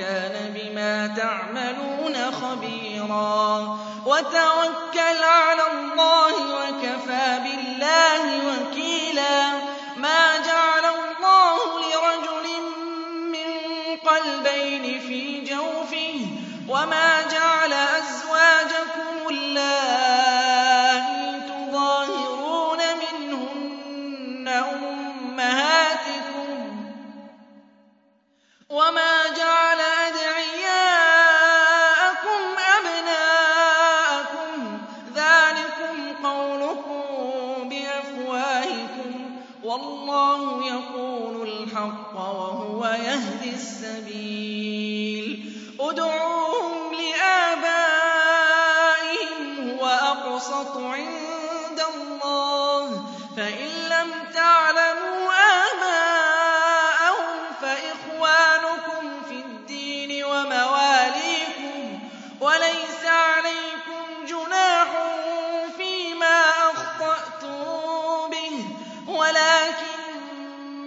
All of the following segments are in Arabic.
كان بما تعملون خبيرا. وتوكل على الله وكفى بالله وكيلا. ما جعل الله لرجل من قلبين في جوفه وما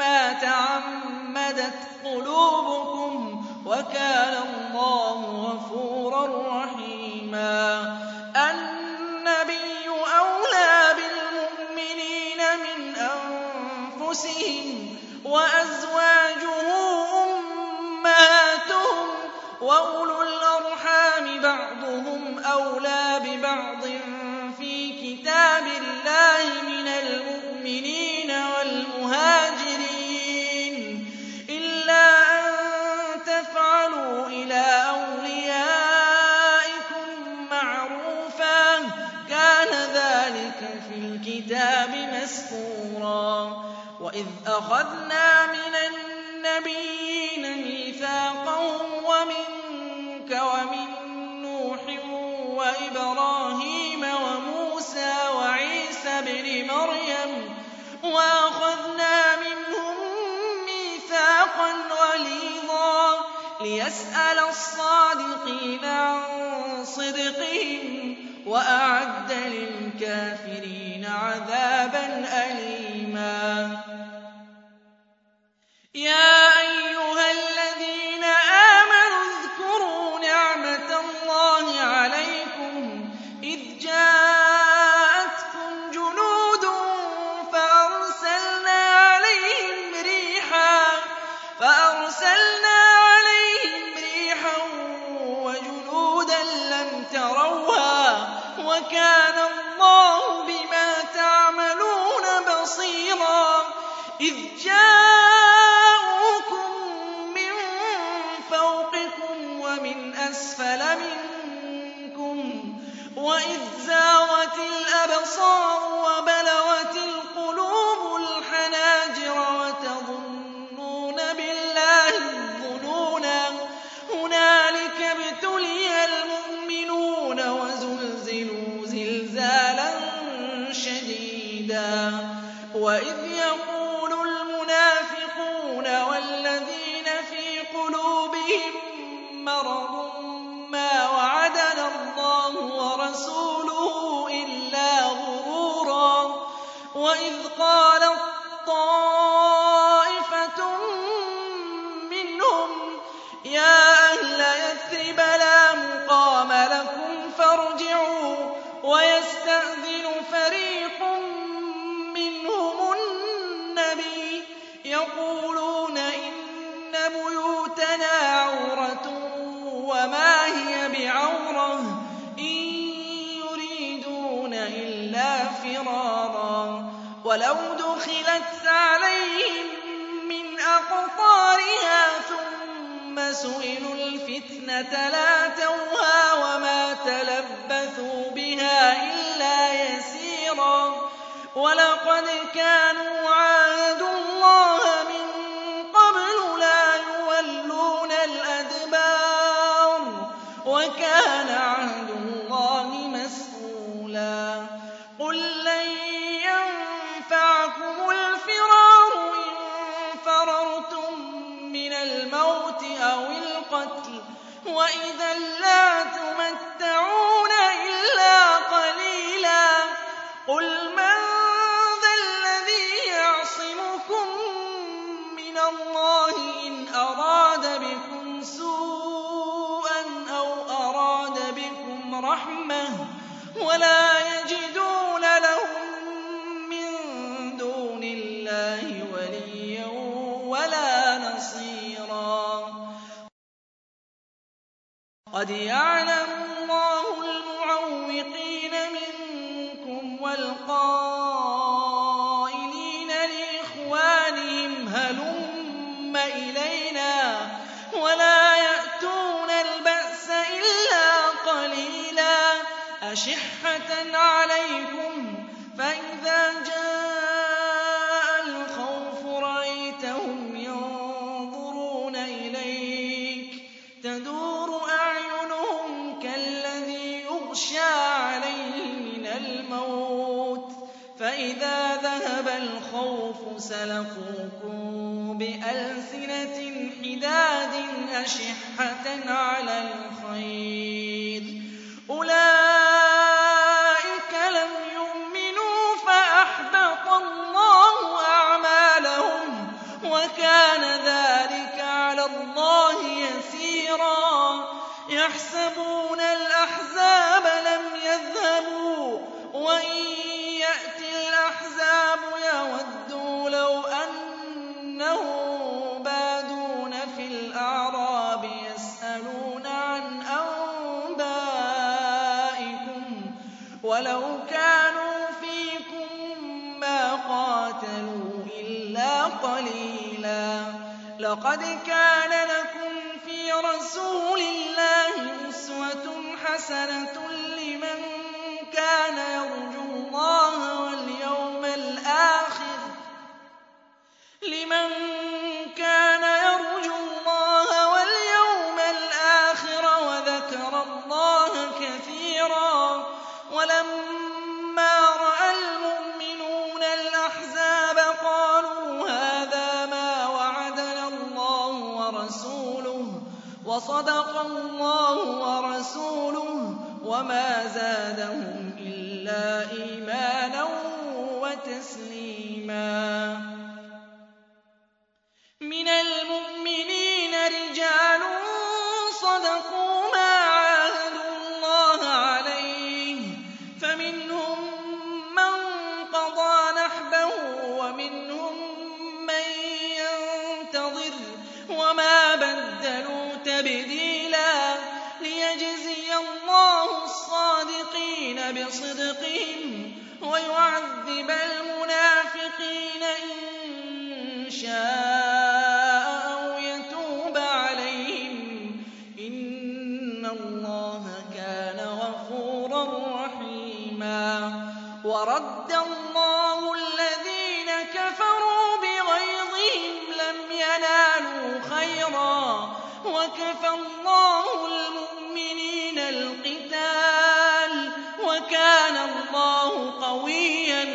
ما تعمدت قلوبكم وكان الله غفورا رحيما. النبي أولى بالمؤمنين من أنفسهم وأزواجه وإذ أخذنا من النبيين ميثاقهم ومنك ومن نوح وإبراهيم وموسى وعيسى بن مريم وأخذنا منهم ميثاقا غليظا ليسأل الصادقين عن صدقهم وأعد للكافرين عذابا أليما وكان الله الفتنة لاتوها وما تلبثوا بها إلا يسيرا ولقد كانوا عاهدوا الله وَلَا نَصِيرًا قَدْ يَعْلَمُ اللَّهُ الْمُعَوِّقِينَ مِنكُمْ وَالْقَائِلِينَ لِإِخْوَانِهِمْ هَلُمَّ إِلَيْنَا وَلَا يَأْتُونَ الْبَأْسَ إِلَّا قَلِيلًا سَلَقُوكُم بِأَلْسِنَةٍ حِدَادٍ أَشِحَّةً عَلَى الْخَيْرِ ۚ. أُولَٰئِكَ لَمْ يُؤْمِنُوا فَأَحْبَطَ اللَّهُ أَعْمَالَهُمْ ۚ وَكَانَ ذَٰلِكَ عَلَى اللَّهِ يَسِيرًا. يَحْسَبُونَ الْأَحْزَابَ لَمْ يَذْهَبُوا ۖ وَإِن لَّقَدْ كَانَ لَكُمْ فِي رَسُولِ اللَّهِ أُسْوَةٌ حَسَنَةٌ وَصَدَقَ اللَّهُ وَرَسُولُهُ ۚ وَمَا زَادَهُمْ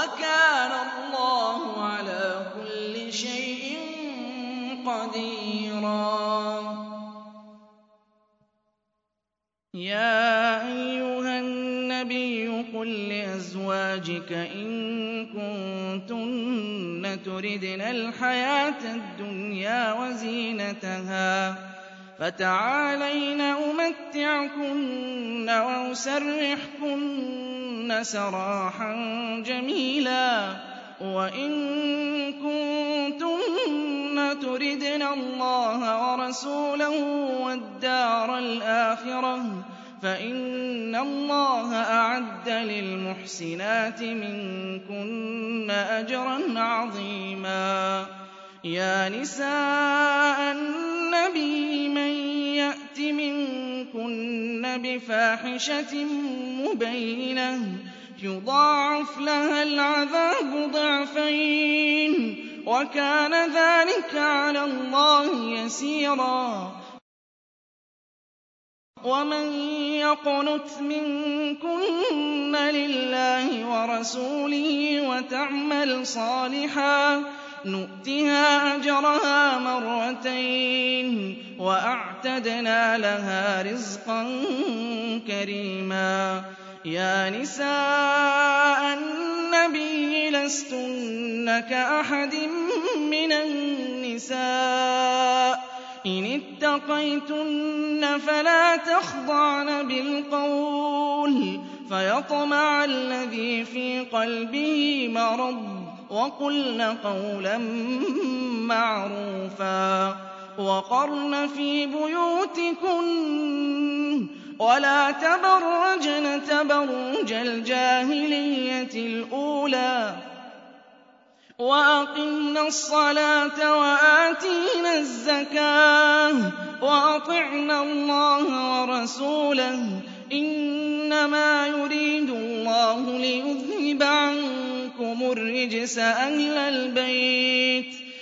وَكَانَ اللَّهُ عَلَىٰ كُلِّ شَيْءٍ قَدِيرًا. يَا أَيُّهَا النَّبِيُّ قُل لِّأَزْوَاجِكَ إِن كُنتُنَّ تُرِدْنَ الْحَيَاةَ الدُّنْيَا وَزِينَتَهَا فَتَعَالَيْنَ أُمَتِّعْكُنَّ وَأُسَرِّحْكُنَّ سَرَاحًا جَمِيلًا ۚ. وَإِن كُنتُنَّ تُرِدْنَ اللَّهَ وَرَسُولَهُ وَالدَّارَ الْآخِرَةَ فَإِنَّ اللَّهَ أَعَدَّ لِلْمُحْسِنَاتِ مِنكُنَّ أَجْرًا عَظِيمًا. يَا نِسَاءَ النَّبِيِّ مَن يَأْتِ مِنكُنَّ بِفَاحِشَةٍ مُّبَيِّنَةٍ يُضَاعَفْ لَهَا الْعَذَابُ ضِعْفَيْنِ ۚ وَكَانَ ذَٰلِكَ عَلَى اللَّهِ يَسِيرًا وَمَن يَقْنُتْ مِنكُنَّ لِلَّهِ وَرَسُولِهِ وَتَعْمَلْ صَالِحًا نُؤْتِهَا أَجْرَهَا مَرَّتَيْنِ وَأَعْتَدْنَا لَهَا رِزْقًا كَرِيمًا. يَا نِسَاءَ النَّبِيِّ لَسْتُنَّ كَأَحَدٍ مِّنَ النِّسَاءِ. إِنِ اتَّقَيْتُنَّ فَلَا تَخْضَعْنَ بِالْقَوْلِ فَيَطْمَعَ الَّذِي فِي قَلْبِهِ مَرَضٌ وَقُلْنَ قَوْلًا مَّعْرُوفًا. وَقَرْنَ فِي بُيُوتِكُنَّ وَلَا تَبَرَّجْنَ تَبَرُّجَ الْجَاهِلِيَّةِ الْأُولَىٰ وَأَقِمْنَ الصَّلَاةَ وَآتِينَ الزَّكَاةَ وَأَطِعْنَ اللَّهَ وَرَسُولَهُ ۚ إِنَّمَا يُرِيدُ اللَّهُ لِيُذْهِبَ عَنكُمُ الرِّجْسَ أَهْلَ الْبَيْتِ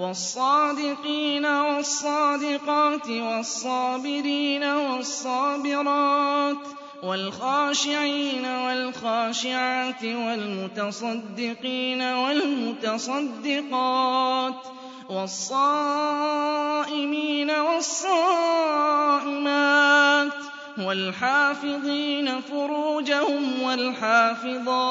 وَالصَّادِقِينَ وَالصَّادِقَاتِ وَالصَّابِرِينَ وَالصَّابِرَاتِ وَالْخَاشِعِينَ وَالْخَاشِعَاتِ وَالْمُتَصَدِّقِينَ وَالْمُتَصَدِّقَاتِ وَالصَّائِمِينَ وَالصَّائِمَاتِ وَالْحَافِظِينَ فُرُوجَهُمْ وَالْحَافِظَاتِ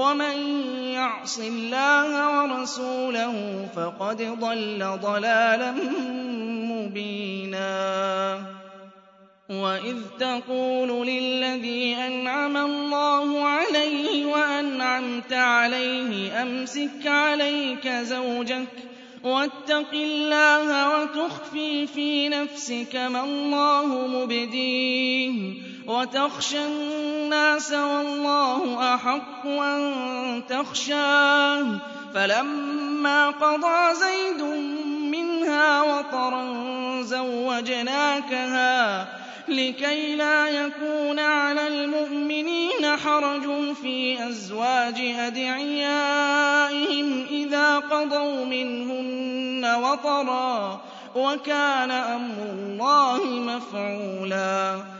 وَمَن يَعْصِ اللَّهَ وَرَسُولَهُ فَقَدْ ضَلَّ ضَلَالًا مُّبِينًا. وَإِذْ تَقُولُ لِلَّذِي أَنْعَمَ اللَّهُ عَلَيْهِ وَأَنْعَمْتَ عَلَيْهِ أَمْسِكْ عَلَيْكَ زَوْجَكَ وَاتَّقِ اللَّهَ وَتُخْفِي فِي نَفْسِكَ مَا اللَّهُ مُبْدِيهِ. وَتَخْشَى النَّاسَ وَاللَّهُ أَحَقُّ أَن تَخْشَاهُ ۖ. فَلَمَّا قَضَىٰ زَيْدٌ مِّنْهَا وَطَرًا زَوَّجْنَاكَهَا لِكَيْ لَا يَكُونَ عَلَى الْمُؤْمِنِينَ حَرَجٌ فِي أَزْوَاجِ أَدْعِيَائِهِمْ إِذَا قَضَوْا مِنْهُنَّ وَطَرًا ۚ وَكَانَ أَمْرُ اللَّهِ مَفْعُولًا.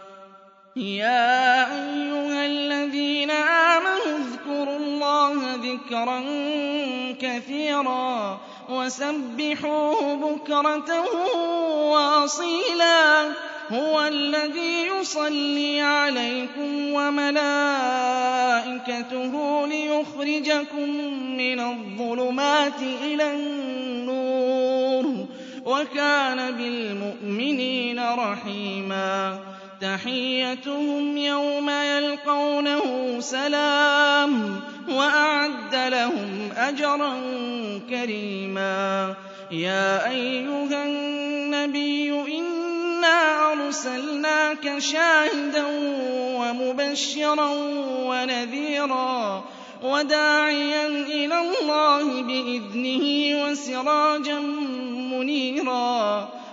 يَا أَيُّهَا الَّذِينَ آمَنُوا اذْكُرُوا اللَّهَ ذِكْرًا كَثِيرًا وَسَبِّحُوهُ بُكْرَةً وَأَصِيلًا هُوَ الَّذِي يُصَلِّي عَلَيْكُمْ وَمَلَائِكَتُهُ لِيُخْرِجَكُم مِّنَ الظُّلُمَاتِ إِلَى النُّورِ ۚ وَكَانَ بِالْمُؤْمِنِينَ رَحِيمًا تَحِيَّتُهُمْ يَوْمَ يَلْقَوْنَهُ سَلَامٌ ۚ وَأَعَدَّ لَهُمْ أَجْرًا كَرِيمًا. يَا أَيُّهَا النَّبِيُّ إِنَّا أَرْسَلْنَاكَ شَاهِدًا وَمُبَشِّرًا وَنَذِيرًا وَدَاعِيًا إِلَى اللَّهِ بِإِذْنِهِ وَسِرَاجًا مُّنِيرًا.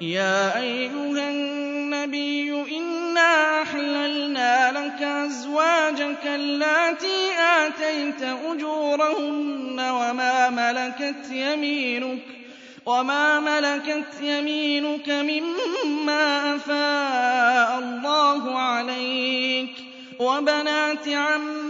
يَا أَيُّهَا النَّبِيُّ إِنَّا أَحْلَلْنَا لَكَ أَزْوَاجَكَ اللَّاتِي آتَيْتَ أُجُورَهُنَّ وَمَا مَلَكَتْ يَمِينُكَ مِمَّا أَفَاءَ اللَّهُ عَلَيْكَ وَبَنَاتِ عَمِّكَ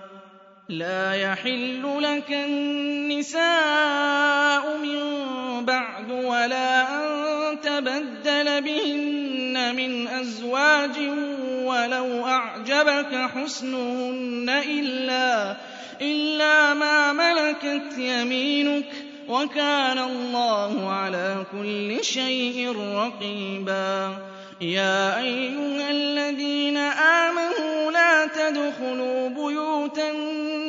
لَّا يَحِلُّ لَكَ النِّسَاءُ مِن بَعْدُ وَلَا أَن تَبَدَّلَ بِهِنَّ مِنْ أَزْوَاجٍ وَلَوْ أَعْجَبَكَ حُسْنُهُنَّ إِلَّا مَا مَلَكَتْ يَمِينُكَ ۗ وَكَانَ اللَّهُ عَلَىٰ كُلِّ شَيْءٍ رَّقِيبًا. يَا أَيُّهَا الَّذِينَ آمَنُوا لَا تَدْخُلُوا بُيُوتَ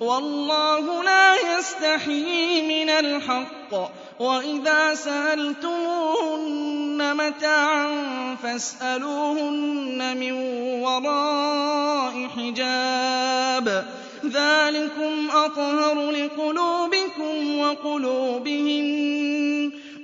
وَاللَّهُ لَا يَسْتَحْيِي مِنَ الْحَقِّ ۚ. وَإِذَا سَأَلْتُمُوهُنَّ مَتَاعًا فَاسْأَلُوهُنَّ مِن وَرَاءِ حِجَابٍ ۚ. ذَٰلِكُمْ أَطْهَرُ لِقُلُوبِكُمْ وَقُلُوبِهِنَّ ۚ.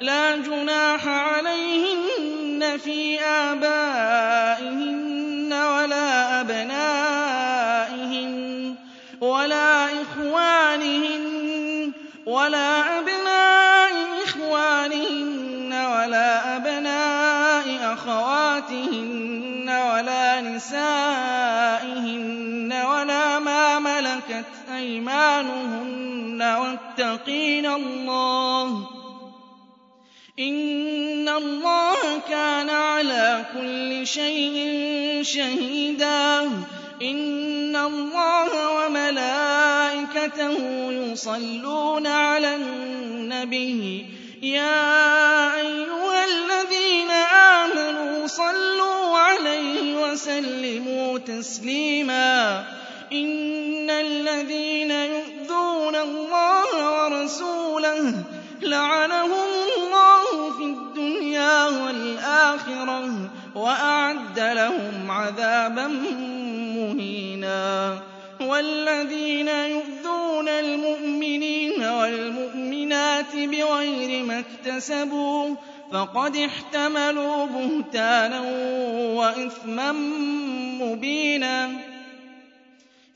لَّا جُنَاحَ عَلَيْهِنَّ في آبائهن ولا أبنائهن ولا إخوانهن ولا أبناء إخوانهن ولا أبناء أخواتهن ولا نسائهن ولا ما ملكت أيمانهن واتقين الله إِنَّ اللَّهَ كَانَ عَلَىٰ كُلِّ شَيْءٍ شَهِيدًا. إِنَّ اللَّهَ وَمَلَائِكَتَهُ يُصَلُّونَ عَلَى النَّبِيِّ. يَا أَيُّهَا الَّذِينَ آمَنُوا صَلُّوا عَلَيْهِ وَسَلِّمُوا تَسْلِيمًا. إِنَّ الَّذِينَ يُؤْذُونَ اللَّهَ وَرَسُولَهُ لَعَنَهُمُ وَالْآخِرَةِ وَأَعَدَّ لَهُمْ عَذَابًا مُّهِينًا. وَالَّذِينَ يُؤْذُونَ الْمُؤْمِنِينَ وَالْمُؤْمِنَاتِ بِغَيْرِ مَا اكْتَسَبُوا فَقَدِ احْتَمَلُوا بُهْتَانًا وَإِثْمًا مُّبِينًا.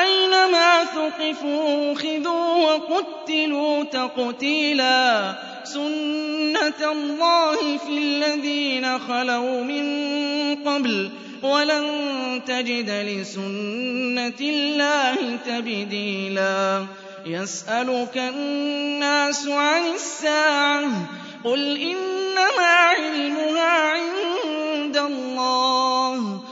أَيْنَمَا ثُقِفُوا؟ أُخِذُوا وَقُتِّلُوا تَقْتِيلًا. سُنَّتَ اللَّهِ فِي الَّذِينَ خَلَوْا مِن قَبْلُ ۖ. وَلَن تَجِدَ لِسُنَّةِ اللَّهِ تَبْدِيلًا. يَسْأَلُكَ النَّاسُ عَنِ السَّاعَةِ ۖ. قُلْ إِنَّمَا عِلْمُهَا عِندَ اللَّهِ ۚ.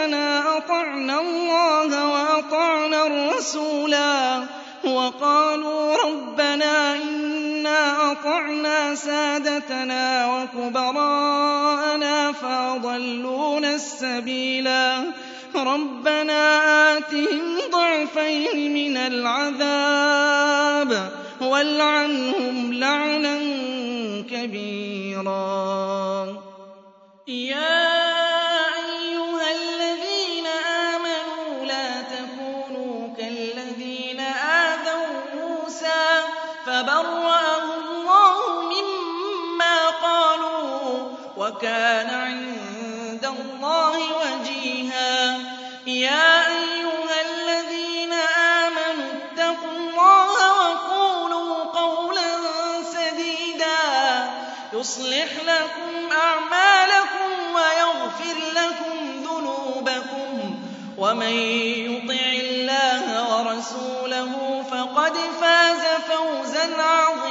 لَيْتَنَا أَطَعْنَا اللَّهَ وَأَطَعْنَا الرَّسُولَا وَقَالُوا رَبَّنَا إِنَّا أَطَعْنَا سَادَتَنَا وَكُبَرَاءَنَا فَأَضَلُّونَا السَّبِيلَا رَبَّنَا آتِهِمْ ضِعْفَيْنِ مِنَ الْعَذَابِ وَالْعَنْهُمْ لَعْنًا كَبِيرًا. وَكَانَ عِندَ اللَّهِ وَجِيهًا. يَا أَيُّهَا الَّذِينَ آمَنُوا اتَّقُوا اللَّهَ وَقُولُوا قَوْلًا سَدِيدًا. يُصْلِحْ لَكُمْ أَعْمَالَكُمْ وَيَغْفِرْ لَكُمْ ذُنُوبَكُمْ ۗ. وَمَن يُطِعِ اللَّهَ وَرَسُولَهُ فَقَدْ فَازَ فَوْزًا عَظِيمًا.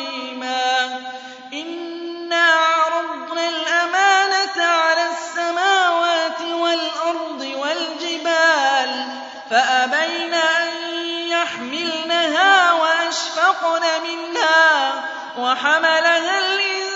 فَأَبَيْنَ أَن يَحْمِلْنَهَا وَأَشْفَقْنَ مِنْهَا وَحَمَلَهَا الْإِنسَانُ ۖ